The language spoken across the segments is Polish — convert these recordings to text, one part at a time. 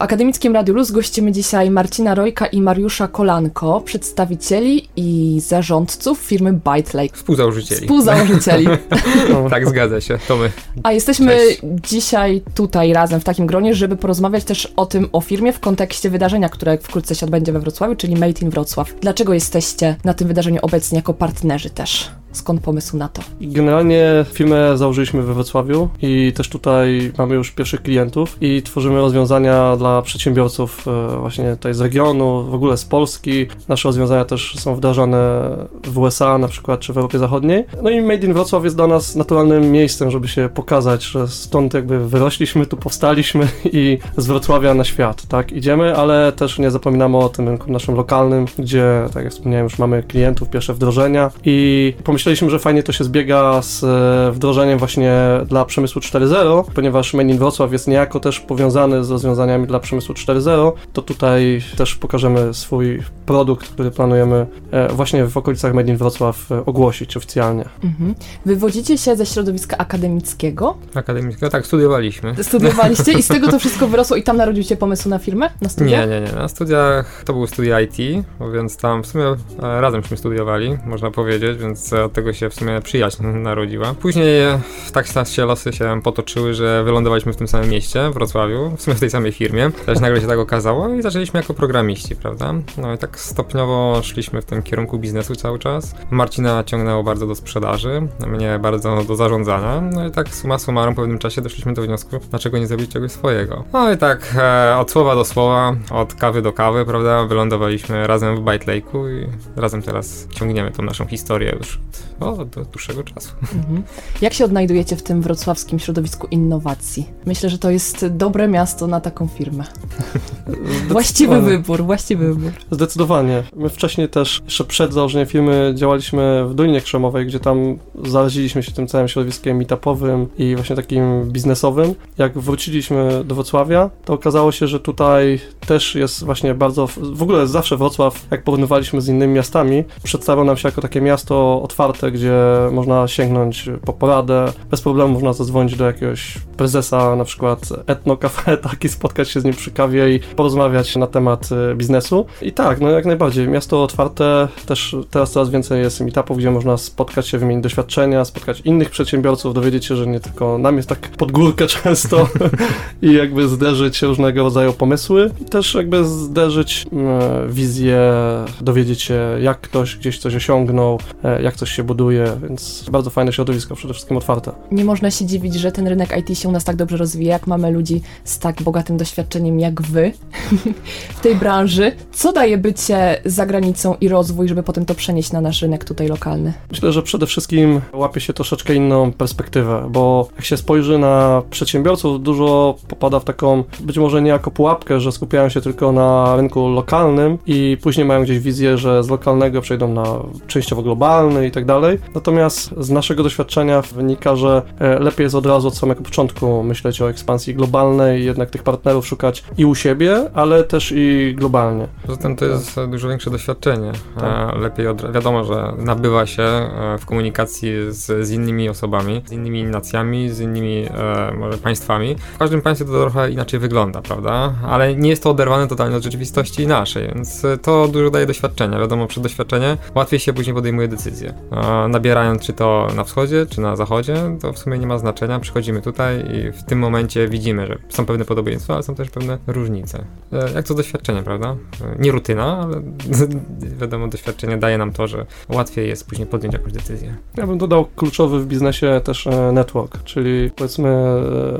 W Akademickim Radiu Luz gościmy dzisiaj Marcina Rojka i Mariusza Kolanko, przedstawicieli i zarządców firmy Byte Lake. Współzałożycieli. Współzałożycieli. tak, zgadza się, to my. A jesteśmy Cześć. dzisiaj tutaj razem w takim gronie, żeby porozmawiać też o tym, o firmie w kontekście wydarzenia, które wkrótce się odbędzie we Wrocławiu, czyli Made in Wrocław. Dlaczego jesteście na tym wydarzeniu obecni jako partnerzy też? Skąd pomysł na to? Generalnie firmę założyliśmy we Wrocławiu i też tutaj mamy już pierwszych klientów i tworzymy rozwiązania dla przedsiębiorców e, właśnie tutaj z regionu, w ogóle z Polski. Nasze rozwiązania też są wdrażane w USA na przykład, czy w Europie Zachodniej. No i Made in Wrocław jest dla nas naturalnym miejscem, żeby się pokazać, że stąd jakby wyrośliśmy, tu powstaliśmy i z Wrocławia na świat, tak, idziemy, ale też nie zapominamy o tym rynku naszym lokalnym, gdzie, tak jak wspomniałem, już mamy klientów, pierwsze wdrożenia i pomyśleliśmy, że fajnie to się zbiega z e, wdrożeniem właśnie dla przemysłu 4.0, ponieważ Made in Wrocław jest niejako też powiązany z rozwiązaniami dla przemysłu 4.0, to tutaj też pokażemy swój produkt, który planujemy e, właśnie w okolicach Made in Wrocław e, ogłosić oficjalnie. Mhm. Wywodzicie się ze środowiska akademickiego, Akademicko, tak, studiowaliśmy. studiowaliście i z tego to wszystko wyrosło i tam narodził się pomysł na firmę? Na studia? Nie, nie, nie. Na studiach to były studia IT, więc tam w sumie razemśmy studiowali, można powiedzieć, więc od tego się w sumie przyjaźń narodziła. Później tak się- losy się potoczyły, że wylądowaliśmy w tym samym mieście, w Wrocławiu, w sumie w tej samej firmie. Też nagle się tak okazało i zaczęliśmy jako programiści, prawda? No i tak stopniowo szliśmy w tym kierunku biznesu cały czas. Marcina ciągnęło bardzo do sprzedaży, mnie bardzo do zarządzania. No i tak suma summarum po pewnym czasie doszliśmy do wniosku, dlaczego nie zrobić czegoś swojego. No i tak e, od słowa do słowa, od kawy do kawy, prawda, wylądowaliśmy razem w Byte Lake'u i razem teraz ciągniemy tą naszą historię już od, o, do dłuższego czasu. Mhm. Jak się odnajdujecie w tym wrocławskim środowisku innowacji? Myślę, że to jest dobre miasto na taką firmę. Właściwy wybór, właściwy wybór. Zdecydowanie. My wcześniej też, jeszcze przed założeniem firmy, działaliśmy w Dolinie Krzemowej, gdzie tam zaraziliśmy się tym całym środowiskiem meetupowym i właśnie takim biznesowym. Jak wróciliśmy do Wrocławia, to okazało się, że tutaj też jest właśnie bardzo, w ogóle zawsze Wrocław, jak porównywaliśmy z innymi miastami, przedstawiał nam się jako takie miasto otwarte, gdzie można sięgnąć po poradę, bez problemu można zadzwonić do jakiegoś prezesa, na przykład Etno Cafe, tak, i spotkać się z nim przy kawie i porozmawiać na temat e, biznesu. I tak, no jak najbardziej, miasto otwarte, też teraz coraz więcej jest meetupów, gdzie można spotkać się, wymienić doświadczenia, spotkać innych przedsiębiorców, dowiedzieć się, że nie tylko nam jest tak pod górkę często i jakby zderzyć różnego rodzaju pomysły i też jakby zderzyć e, wizję, dowiedzieć się, jak ktoś gdzieś coś osiągnął, e, jak coś się buduje, więc bardzo fajne środowisko, przede wszystkim otwarte. Nie można się dziwić, że ten rynek IT się u nas tak dobrze rozwija, jak mamy ludzi z tak bogatym doświadczeniem jak wy w tej branży. Co daje bycie za granicą i rozwój, żeby potem to przenieść na nasz rynek tutaj lokalny? Myślę, że przede wszystkim łapie się troszeczkę inną perspektywę, bo jak się spojrzy na przedsiębiorców, dużo popada w taką, być może nie jako pułapkę, że skupiają się tylko na rynku lokalnym i później mają gdzieś wizję, że z lokalnego przejdą na częściowo globalny i tak dalej. Natomiast z naszego doświadczenia wynika, że e, lepiej jest od razu od samego początku myśleć o ekspansji globalnej, jednak tych partnerów szukać i u siebie, ale też i globalnie. Poza tym to jest e, dużo większe doświadczenie. Tak. Lepiej od, wiadomo, że nabywa się e, w komunikacji z, z innymi osobami, z innymi nacjami, z innymi e, może państwami. W każdym państwie to trochę inaczej wygląda, prawda? Ale nie jest to oderwane totalnie od rzeczywistości naszej, więc to dużo daje doświadczenia. Wiadomo, przez doświadczenie łatwiej się później podejmuje decyzje. E, Nabierając czy to na wschodzie, czy na zachodzie, to w sumie nie ma znaczenia. Przychodzimy tutaj i w tym momencie widzimy, że są pewne podobieństwa, ale są też pewne różnice. E, Jak to doświadczenie, prawda? E, Nie rutyna, ale wiadomo, doświadczenie daje nam to, że łatwiej jest później podjąć jakąś decyzję. Ja bym dodał kluczowy w biznesie też e, network, czyli powiedzmy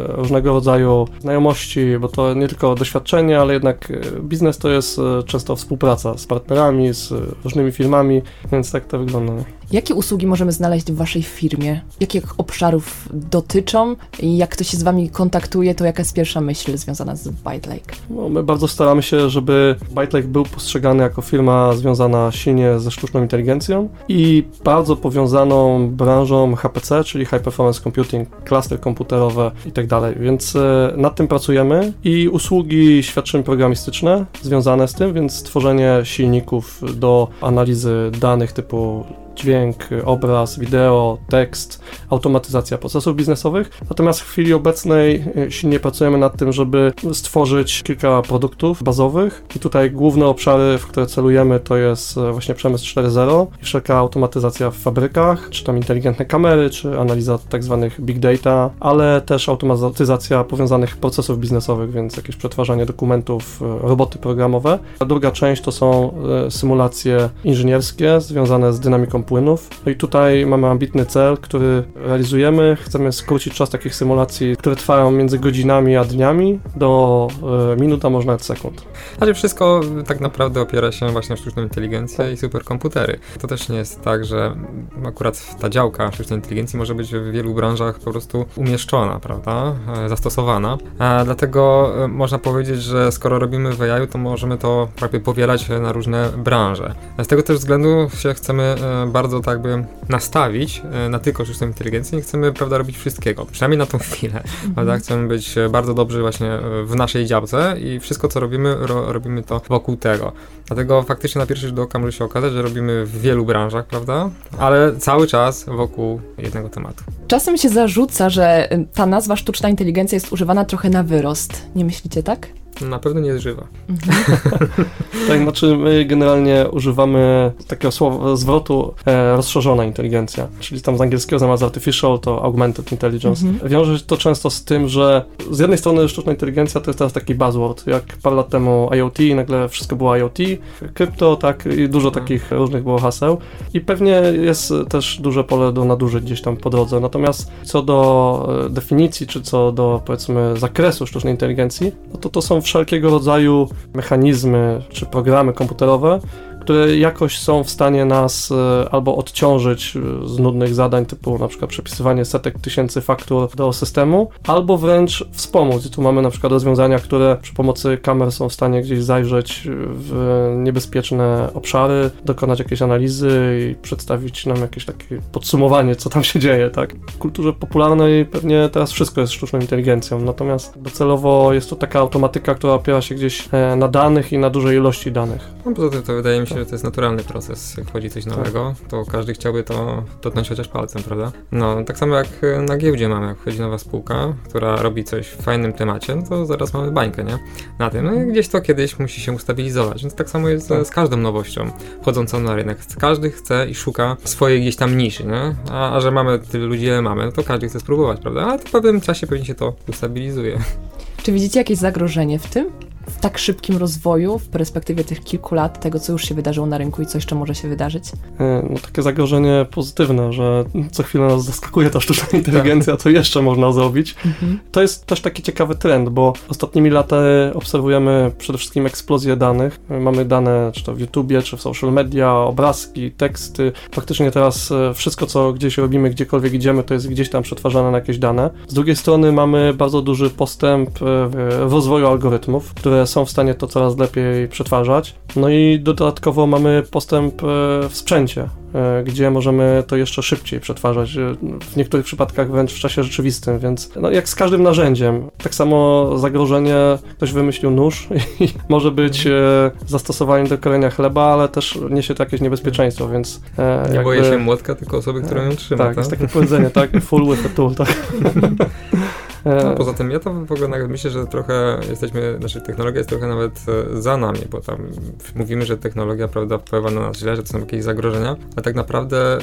różnego rodzaju znajomości, bo to nie tylko doświadczenie, ale jednak biznes to jest często współpraca z partnerami, z różnymi firmami, więc tak to wygląda. Jakie usługi możemy znaleźć w waszej firmie? Jakich obszarów dotyczą? I jak ktoś się z wami kontaktuje, to jaka jest pierwsza myśl związana z Byte Lake? No, my bardzo staramy się, żeby ByteLake był postrzegany jako firma związana silnie ze sztuczną inteligencją i bardzo powiązaną branżą HPC, czyli High Performance Computing, klaster komputerowe i tak. Więc e, nad tym pracujemy i usługi świadczymy programistyczne związane z tym, więc tworzenie silników do analizy danych typu dźwięk, obraz, wideo, tekst, automatyzacja procesów biznesowych. Natomiast w chwili obecnej e, silnie pracujemy nad tym, żeby stworzyć kilka produktów bazowych i tutaj główne obszary, w które celujemy to jest e, właśnie przemysł 4.0 i wszelka automatyzacja w fabrykach, czy tam inteligentne kamery, czy analiza tak zwanych big data, ale też automatyzacja powiązanych procesów biznesowych, więc jakieś przetwarzanie dokumentów, e, roboty programowe. A druga część to są symulacje inżynierskie związane z dynamiką płynów. No i tutaj mamy ambitny cel, który realizujemy. Chcemy skrócić czas takich symulacji, które trwają między godzinami a dniami do e, minut, a można nawet sekund. Ale wszystko tak naprawdę opiera się właśnie na sztucznej inteligencji tak. i superkomputery. To też nie jest tak, że akurat ta działka sztucznej inteligencji może być w wielu branżach po prostu umieszczona, prawda, e, zastosowana. A dlatego e, można powiedzieć, że skoro robimy w AI, to możemy to prawie powielać na różne branże. Z tego też względu się chcemy e, bardzo tak by nastawić na tylko sztuczną inteligencję nie chcemy, prawda, robić wszystkiego, przynajmniej na tą chwilę, mhm. prawda, chcemy być bardzo dobrzy właśnie w naszej działce i wszystko, co robimy, ro, robimy to wokół tego. Dlatego faktycznie na pierwszy rzut oka może się okazać, że robimy w wielu branżach, prawda, ale cały czas wokół jednego tematu. Czasem się zarzuca, że ta nazwa sztuczna inteligencja jest używana trochę na wyrost. Nie myślicie tak? Na pewno nie jest żywa. Mhm. tak, znaczy my generalnie używamy takiego słowa, zwrotu e, rozszerzona inteligencja, czyli tam z angielskiego zamiast artificial to augmented intelligence. Mhm. Wiąże się to często z tym, że z jednej strony sztuczna inteligencja to jest teraz taki buzzword, jak parę lat temu IoT, nagle wszystko było IoT, krypto, tak, i dużo mhm. takich różnych było haseł i pewnie jest też duże pole do nadużyć gdzieś tam po drodze. Natomiast co do e, definicji, czy co do powiedzmy zakresu sztucznej inteligencji, no to to są wszelkiego rodzaju mechanizmy czy programy komputerowe, które jakoś są w stanie nas e, albo odciążyć e, z nudnych zadań typu na przykład przepisywanie setek tysięcy faktur do systemu, albo wręcz wspomóc. I tu mamy na przykład rozwiązania, które przy pomocy kamer są w stanie gdzieś zajrzeć w niebezpieczne obszary, dokonać jakiejś analizy i przedstawić nam jakieś takie podsumowanie, co tam się dzieje, tak? W kulturze popularnej pewnie teraz wszystko jest sztuczną inteligencją, natomiast docelowo jest to taka automatyka, która opiera się gdzieś e, na danych i na dużej ilości danych. No poza tym to wydaje mi się, że to jest naturalny proces, jak wchodzi coś nowego, to każdy chciałby to dotknąć chociaż palcem, prawda? No, tak samo jak na giełdzie mamy, jak wchodzi nowa spółka, która robi coś w fajnym temacie, no to zaraz mamy bańkę, nie? Na tym, no i gdzieś to kiedyś musi się ustabilizować, więc tak samo jest tak. z każdą nowością wchodzącą na rynek. Każdy chce i szuka swojej gdzieś tam niszy, nie? A, a że mamy tyle ludzi, ile mamy, no to każdy chce spróbować, prawda? Ale w pewnym czasie pewnie się to ustabilizuje. Czy widzicie jakieś zagrożenie w tym? W tak szybkim rozwoju, w perspektywie tych kilku lat, tego co już się wydarzyło na rynku i co jeszcze może się wydarzyć? E, no takie zagrożenie pozytywne, że co chwilę nas zaskakuje ta sztuczna inteligencja, co jeszcze można zrobić. Mhm. To jest też taki ciekawy trend, bo ostatnimi laty obserwujemy przede wszystkim eksplozję danych. Mamy dane czy to w YouTubie, czy w social media, obrazki, teksty. Faktycznie teraz e, wszystko, co gdzieś robimy, gdziekolwiek idziemy, to jest gdzieś tam przetwarzane na jakieś dane. Z drugiej strony mamy bardzo duży postęp e, w rozwoju algorytmów, które są w stanie to coraz lepiej przetwarzać. No i dodatkowo mamy postęp e, w sprzęcie, e, gdzie możemy to jeszcze szybciej przetwarzać, e, w niektórych przypadkach wręcz w czasie rzeczywistym, więc no, jak z każdym narzędziem. Tak samo zagrożenie, ktoś wymyślił nóż i może być zastosowaniem do krojenia chleba, ale też niesie to jakieś niebezpieczeństwo, więc... Nie jakby... boję się młotka, tylko osoby, która ją trzyma, tak? Tak, jest takie powiedzenie, tak? Full with a tool, tak? No, poza tym ja to w ogóle nawet myślę, że trochę jesteśmy, znaczy technologia jest trochę nawet e, za nami, bo tam mówimy, że technologia, prawda, wpływa na nas źle, że to są jakieś zagrożenia, ale tak naprawdę e,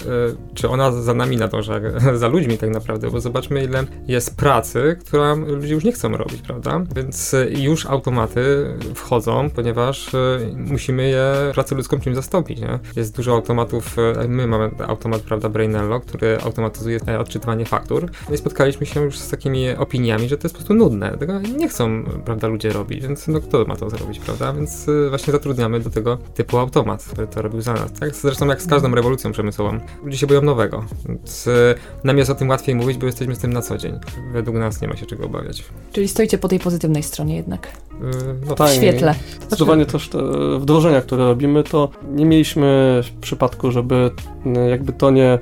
czy ona za nami nadąża, za ludźmi tak naprawdę, bo zobaczmy ile jest pracy, która ludzie już nie chcą robić, prawda? Więc e, już automaty wchodzą, ponieważ musimy je pracę ludzką czymś zastąpić, nie? Jest dużo automatów, my mamy automat, prawda, Brainello, który automatyzuje odczytywanie faktur. I spotkaliśmy się już z takimi opiniami, że to jest po prostu nudne. Tego nie chcą, prawda, ludzie robić, więc no kto ma to zrobić, prawda? Więc y, właśnie zatrudniamy do tego typu automat, który to robił za nas, tak? Zresztą jak z każdą rewolucją przemysłową. Ludzie się boją nowego, więc y, nam jest o tym łatwiej mówić, bo jesteśmy z tym na co dzień. Według nas nie ma się czego obawiać. Czyli stoicie po tej pozytywnej stronie jednak. Y, no, w świetle. Zdecydowanie też te wdrożenia, które robimy, to nie mieliśmy w przypadku, żeby jakby to nie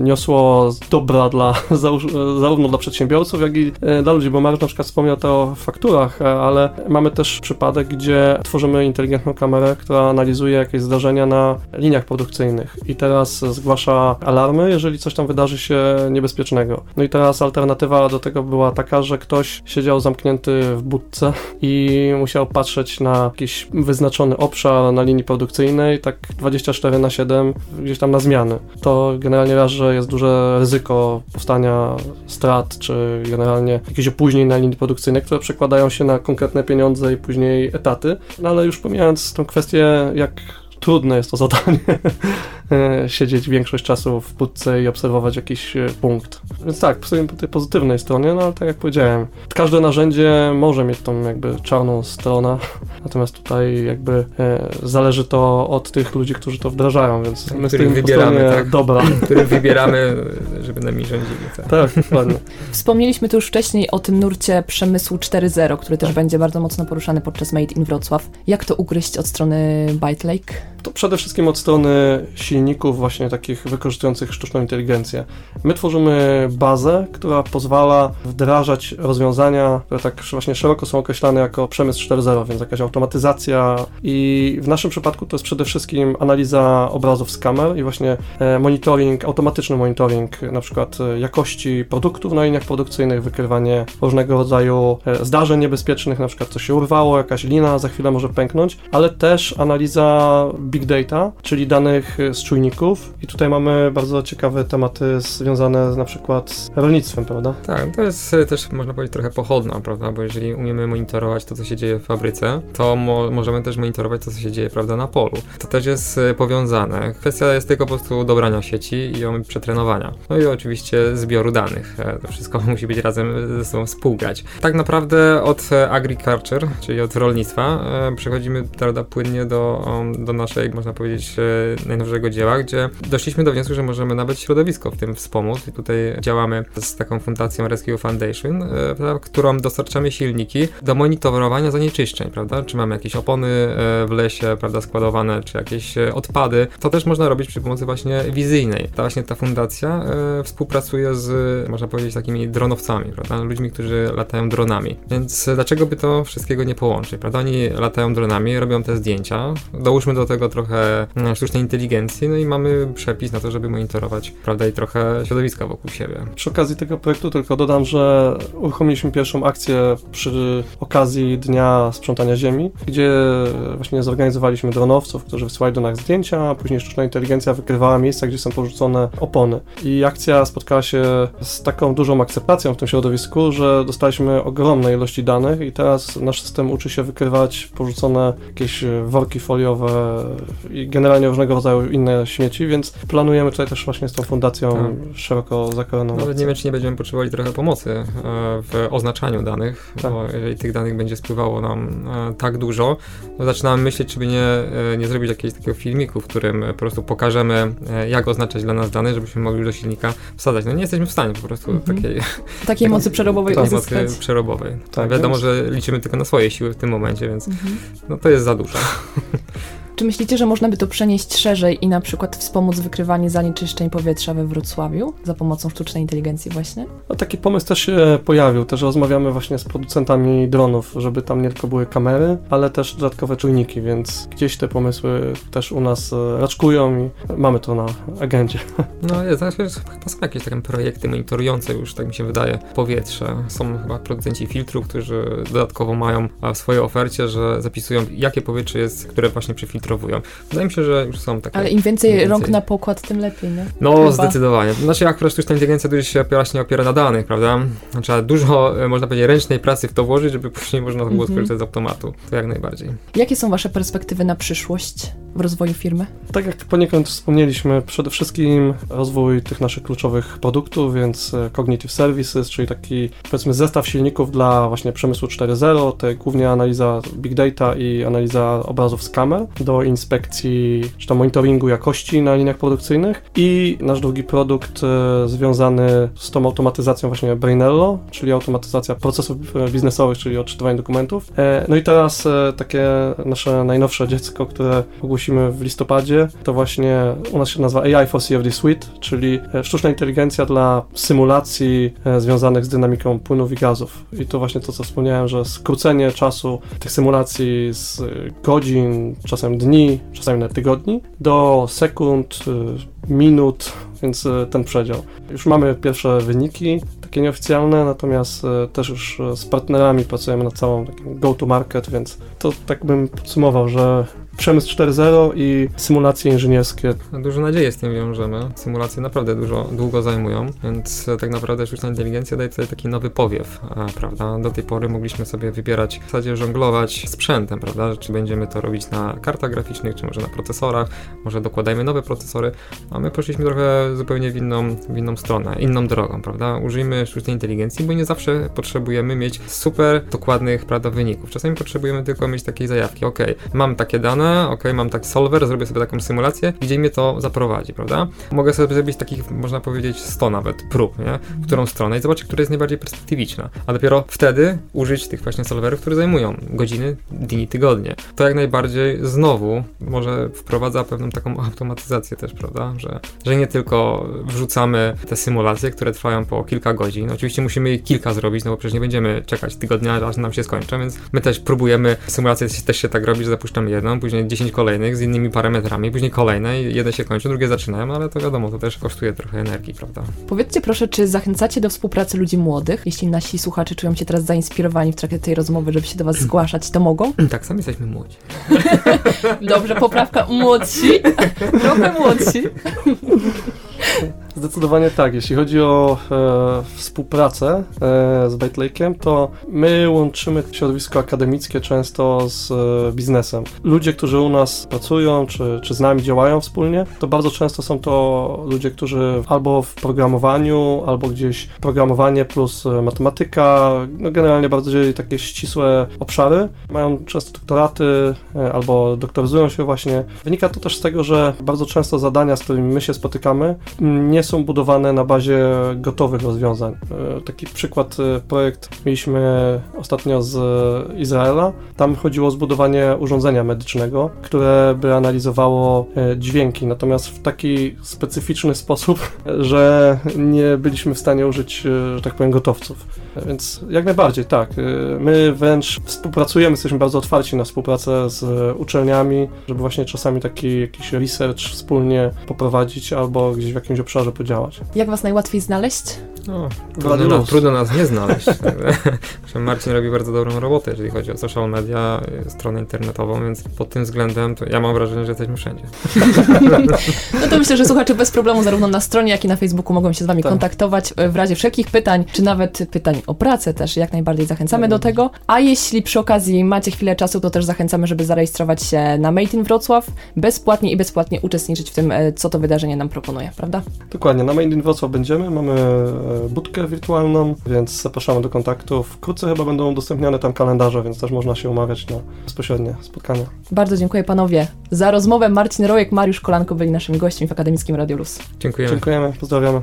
niosło dobra dla zarówno dla przedsiębiorców, jak i e, dla ludzi, bo Mariusz na przykład wspomniał to o fakturach, e, ale mamy też przypadek, gdzie tworzymy inteligentną kamerę, która analizuje jakieś zdarzenia na liniach produkcyjnych i teraz zgłasza alarmy, jeżeli coś tam wydarzy się niebezpiecznego. No i teraz alternatywa do tego była taka, że ktoś siedział zamknięty w budce i musiał patrzeć na jakiś wyznaczony obszar na linii produkcyjnej, tak 24 na 7 gdzieś tam na zmiany. To generalnie raz, że jest duże ryzyko powstania strat, czy generalnie jakichś opóźnień na linii produkcyjnej, które przekładają się na konkretne pieniądze i później etaty. No ale już pomijając tą kwestię, jak trudne jest to zadanie, siedzieć większość czasu w budce i obserwować jakiś e, punkt. Więc tak, po tej pozytywnej stronie, no ale tak jak powiedziałem, każde narzędzie może mieć tą jakby czarną stronę, natomiast tutaj jakby e, zależy to od tych ludzi, którzy to wdrażają, więc my Których po wybieramy, tak. dobra. których wybieramy, żeby nami rządzili. Tak. Tak, dokładnie. Wspomnieliśmy tu już wcześniej o tym nurcie przemysłu 4.0, który też będzie bardzo mocno poruszany podczas Made in Wrocław. Jak to ugryźć od strony Byte Lake? Przede wszystkim od strony silników właśnie takich wykorzystujących sztuczną inteligencję. My tworzymy bazę, która pozwala wdrażać rozwiązania, które tak właśnie szeroko są określane jako przemysł 4.0, więc jakaś automatyzacja i w naszym przypadku to jest przede wszystkim analiza obrazów z kamer i właśnie e, monitoring, automatyczny monitoring na przykład e, jakości produktów na liniach produkcyjnych, wykrywanie różnego rodzaju e, zdarzeń niebezpiecznych, na przykład coś się urwało, jakaś lina za chwilę może pęknąć, ale też analiza big data, czyli danych z czujników i tutaj mamy bardzo ciekawe tematy związane z na przykład z rolnictwem, prawda? Tak, to jest e, też można powiedzieć trochę pochodna, prawda? Bo jeżeli umiemy monitorować to, co się dzieje w fabryce, to mo możemy też monitorować to, co się dzieje, prawda, na polu. To też jest e, powiązane. Kwestia jest tylko po prostu dobrania sieci i ją przetrenowania. No i oczywiście zbioru danych. E, To wszystko musi być razem ze sobą współgrać. Tak naprawdę od e, agriculture, czyli od rolnictwa, e, przechodzimy prawda, płynnie do, do naszej, można powiedzieć, e, najnowszego dzieła, gdzie doszliśmy do wniosku, że możemy nawet środowisko w tym wspomóc i tutaj działamy z taką fundacją Rescue Foundation, e, prawda, którą dostarczamy silniki do monitorowania zanieczyszczeń, prawda? Czy mamy jakieś opony e, w lesie, prawda, składowane, czy jakieś odpady. To też można robić przy pomocy właśnie wizyjnej. Ta właśnie ta fundacja współpracuje z, można powiedzieć, takimi dronowcami, prawda? Ludźmi, którzy latają dronami. Więc dlaczego by to wszystkiego nie połączyć, prawda? Oni latają dronami, robią te zdjęcia, dołóżmy do tego trochę mm, sztucznej inteligencji, no i mamy przepis na to, żeby monitorować, prawda, i trochę środowiska wokół siebie. Przy okazji tego projektu tylko dodam, że uruchomiliśmy pierwszą akcję przy okazji Dnia Sprzątania Ziemi, gdzie właśnie zorganizowaliśmy dronowców, którzy wysyłali do nas zdjęcia, a później sztuczna inteligencja wykrywała miejsca, gdzie są porzucone opony. I akcja spotkała się z taką dużą akceptacją w tym środowisku, że dostaliśmy ogromne ilości danych i teraz nasz system uczy się wykrywać porzucone jakieś worki foliowe generalnie różnego rodzaju inne śmieci, więc planujemy tutaj też właśnie z tą fundacją Tak. szeroko zakrojoną Nawet nie wiem, czy nie będziemy potrzebowali trochę pomocy e, w oznaczaniu danych, Tak. bo jeżeli tych danych będzie spływało nam e, tak dużo, to zaczynamy myśleć, czy by nie, e, nie zrobić jakiegoś takiego filmiku, w którym po prostu pokażemy, jak oznaczać dla nas dane, żebyśmy mogli do silnika wsadzać. No nie jesteśmy w stanie po prostu Mhm. takiej Takiej mocy przerobowej Tak, uzyskać. mocy przerobowej. Tak, Wiadomo, więc- że liczymy tylko na swoje siły w tym momencie, więc Mhm. no to jest za dużo. Czy myślicie, że można by to przenieść szerzej i na przykład wspomóc wykrywanie zanieczyszczeń powietrza we Wrocławiu za pomocą sztucznej inteligencji właśnie? No, taki pomysł też się pojawił. Też rozmawiamy właśnie z producentami dronów, żeby tam nie tylko były kamery, ale też dodatkowe czujniki, więc gdzieś te pomysły też u nas e, raczkują i mamy to na agendzie. No jest, znaczy, chyba są jakieś takie projekty monitorujące już, tak mi się wydaje, powietrze. Są chyba producenci filtrów, którzy dodatkowo mają a, w swojej ofercie, że zapisują, jakie powietrze jest, które właśnie przefiltrowują. Wydaje mi się, że już są takie. Ale im więcej, więcej. rąk na pokład, tym lepiej, nie? No, Chyba. zdecydowanie. Znaczy, akurat sztuczna inteligencja dużo się właśnie opiera na danych, prawda? Trzeba dużo, e, można powiedzieć, ręcznej pracy w to włożyć, żeby później można było Mhm. skorzystać z automatu. To jak najbardziej. Jakie są wasze perspektywy na przyszłość w rozwoju firmy? Tak jak poniekąd wspomnieliśmy, przede wszystkim rozwój tych naszych kluczowych produktów, więc e, Cognitive Services, czyli taki powiedzmy zestaw silników dla właśnie przemysłu 4.0, to głównie analiza big data i analiza obrazów z kamer do inspekcji czy tam monitoringu jakości na liniach produkcyjnych i nasz drugi produkt e, związany z tą automatyzacją właśnie Brainello, czyli automatyzacja procesów biznesowych, czyli odczytywanie dokumentów. E, no i teraz takie nasze najnowsze dziecko, które ogłosiliśmy w listopadzie. To właśnie u nas się nazywa AI for CFD Suite, czyli e, sztuczna inteligencja dla symulacji e, związanych z dynamiką płynów i gazów. I to właśnie to, co wspomniałem, że skrócenie czasu tych symulacji z e, godzin, czasem dni, czasami nawet tygodni, do sekund, minut, więc ten przedział. Już mamy pierwsze wyniki, takie nieoficjalne, natomiast też już z partnerami pracujemy nad całą go-to-market, więc to tak bym podsumował, że przemysł 4.0 i symulacje inżynierskie. Dużo nadziei z tym wiążemy. Symulacje naprawdę dużo, długo zajmują, więc e, tak naprawdę sztuczna inteligencja daje tutaj taki nowy powiew, e, prawda? Do tej pory mogliśmy sobie wybierać, w zasadzie żonglować sprzętem, prawda? Czy będziemy to robić na kartach graficznych, czy może na procesorach, może dokładajmy nowe procesory, a my poszliśmy trochę zupełnie w inną, w inną stronę, inną drogą, prawda? Użyjmy sztucznej inteligencji, bo nie zawsze potrzebujemy mieć super dokładnych, prawda, wyników. Czasami potrzebujemy tylko mieć takiej zajawki, ok, mam takie dane, ok, mam taki solver, zrobię sobie taką symulację, gdzie mnie to zaprowadzi, prawda? Mogę sobie zrobić takich, można powiedzieć, 100 nawet prób, nie? W którą stronę i zobaczyć, która jest najbardziej perspektywiczna. A dopiero wtedy użyć tych właśnie solverów, które zajmują godziny, dni, tygodnie. To jak najbardziej znowu może wprowadza pewną taką automatyzację też, prawda? Że, że nie tylko wrzucamy te symulacje, które trwają po kilka godzin. Oczywiście musimy je kilka zrobić, no bo przecież nie będziemy czekać tygodnia, aż nam się skończy, więc my też próbujemy, symulacje też się tak robi, że zapuszczamy jedną, później 10 kolejnych z innymi parametrami, później kolejne i jedne się kończą, drugie zaczynają, ale to wiadomo, to też kosztuje trochę energii, prawda? Powiedzcie proszę, czy zachęcacie do współpracy ludzi młodych? Jeśli nasi słuchacze czują się teraz zainspirowani w trakcie tej rozmowy, żeby się do was zgłaszać, to mogą? tak, sami jesteśmy młodzi. Dobrze, poprawka młodsi, trochę młodsi. Zdecydowanie tak. Jeśli chodzi o e, współpracę e, z Byte Lake'em, to my łączymy środowisko akademickie często z e, biznesem. Ludzie, którzy u nas pracują, czy, czy z nami działają wspólnie, to bardzo często są to ludzie, którzy albo w programowaniu, albo gdzieś programowanie plus e, matematyka, no generalnie bardziej takie ścisłe obszary. Mają często doktoraty e, albo doktoryzują się właśnie. Wynika to też z tego, że bardzo często zadania, z którymi my się spotykamy, nie są budowane na bazie gotowych rozwiązań. E, Taki przykład, e, projekt mieliśmy ostatnio z Izraela. Tam chodziło o zbudowanie urządzenia medycznego, które by analizowało e, dźwięki, natomiast w taki specyficzny sposób, że nie byliśmy w stanie użyć, że tak powiem, gotowców. Więc jak najbardziej, tak. E, My wręcz współpracujemy, jesteśmy bardzo otwarci na współpracę z uczelniami, żeby właśnie czasami taki jakiś research wspólnie poprowadzić albo gdzieś w jakimś obszarze podziałać. Jak was najłatwiej znaleźć? No, trudno, nas, trudno nas nie znaleźć. Że Marcin robi bardzo dobrą robotę, jeżeli chodzi o social media, stronę internetową, więc pod tym względem to ja mam wrażenie, że jesteśmy wszędzie. No to myślę, że słuchacze bez problemu zarówno na stronie, jak i na Facebooku mogą się z wami Tak. kontaktować w razie wszelkich pytań, czy nawet pytań o pracę też jak najbardziej zachęcamy do tego. A jeśli przy okazji macie chwilę czasu, to też zachęcamy, żeby zarejestrować się na Made in Wrocław bezpłatnie i bezpłatnie uczestniczyć w tym, e, co to wydarzenie nam proponuje, prawda? Dokładnie, na Main in Wrocław będziemy, mamy e, budkę wirtualną, więc zapraszamy do kontaktu. Wkrótce chyba będą udostępniane tam kalendarze, więc też można się umawiać na bezpośrednie spotkania. Bardzo dziękuję panowie za rozmowę. Marcin Rojek, Mariusz Kolanko byli naszymi gośćmi w Akademickim Radio Luz. Dziękujemy. Dziękujemy, pozdrawiamy.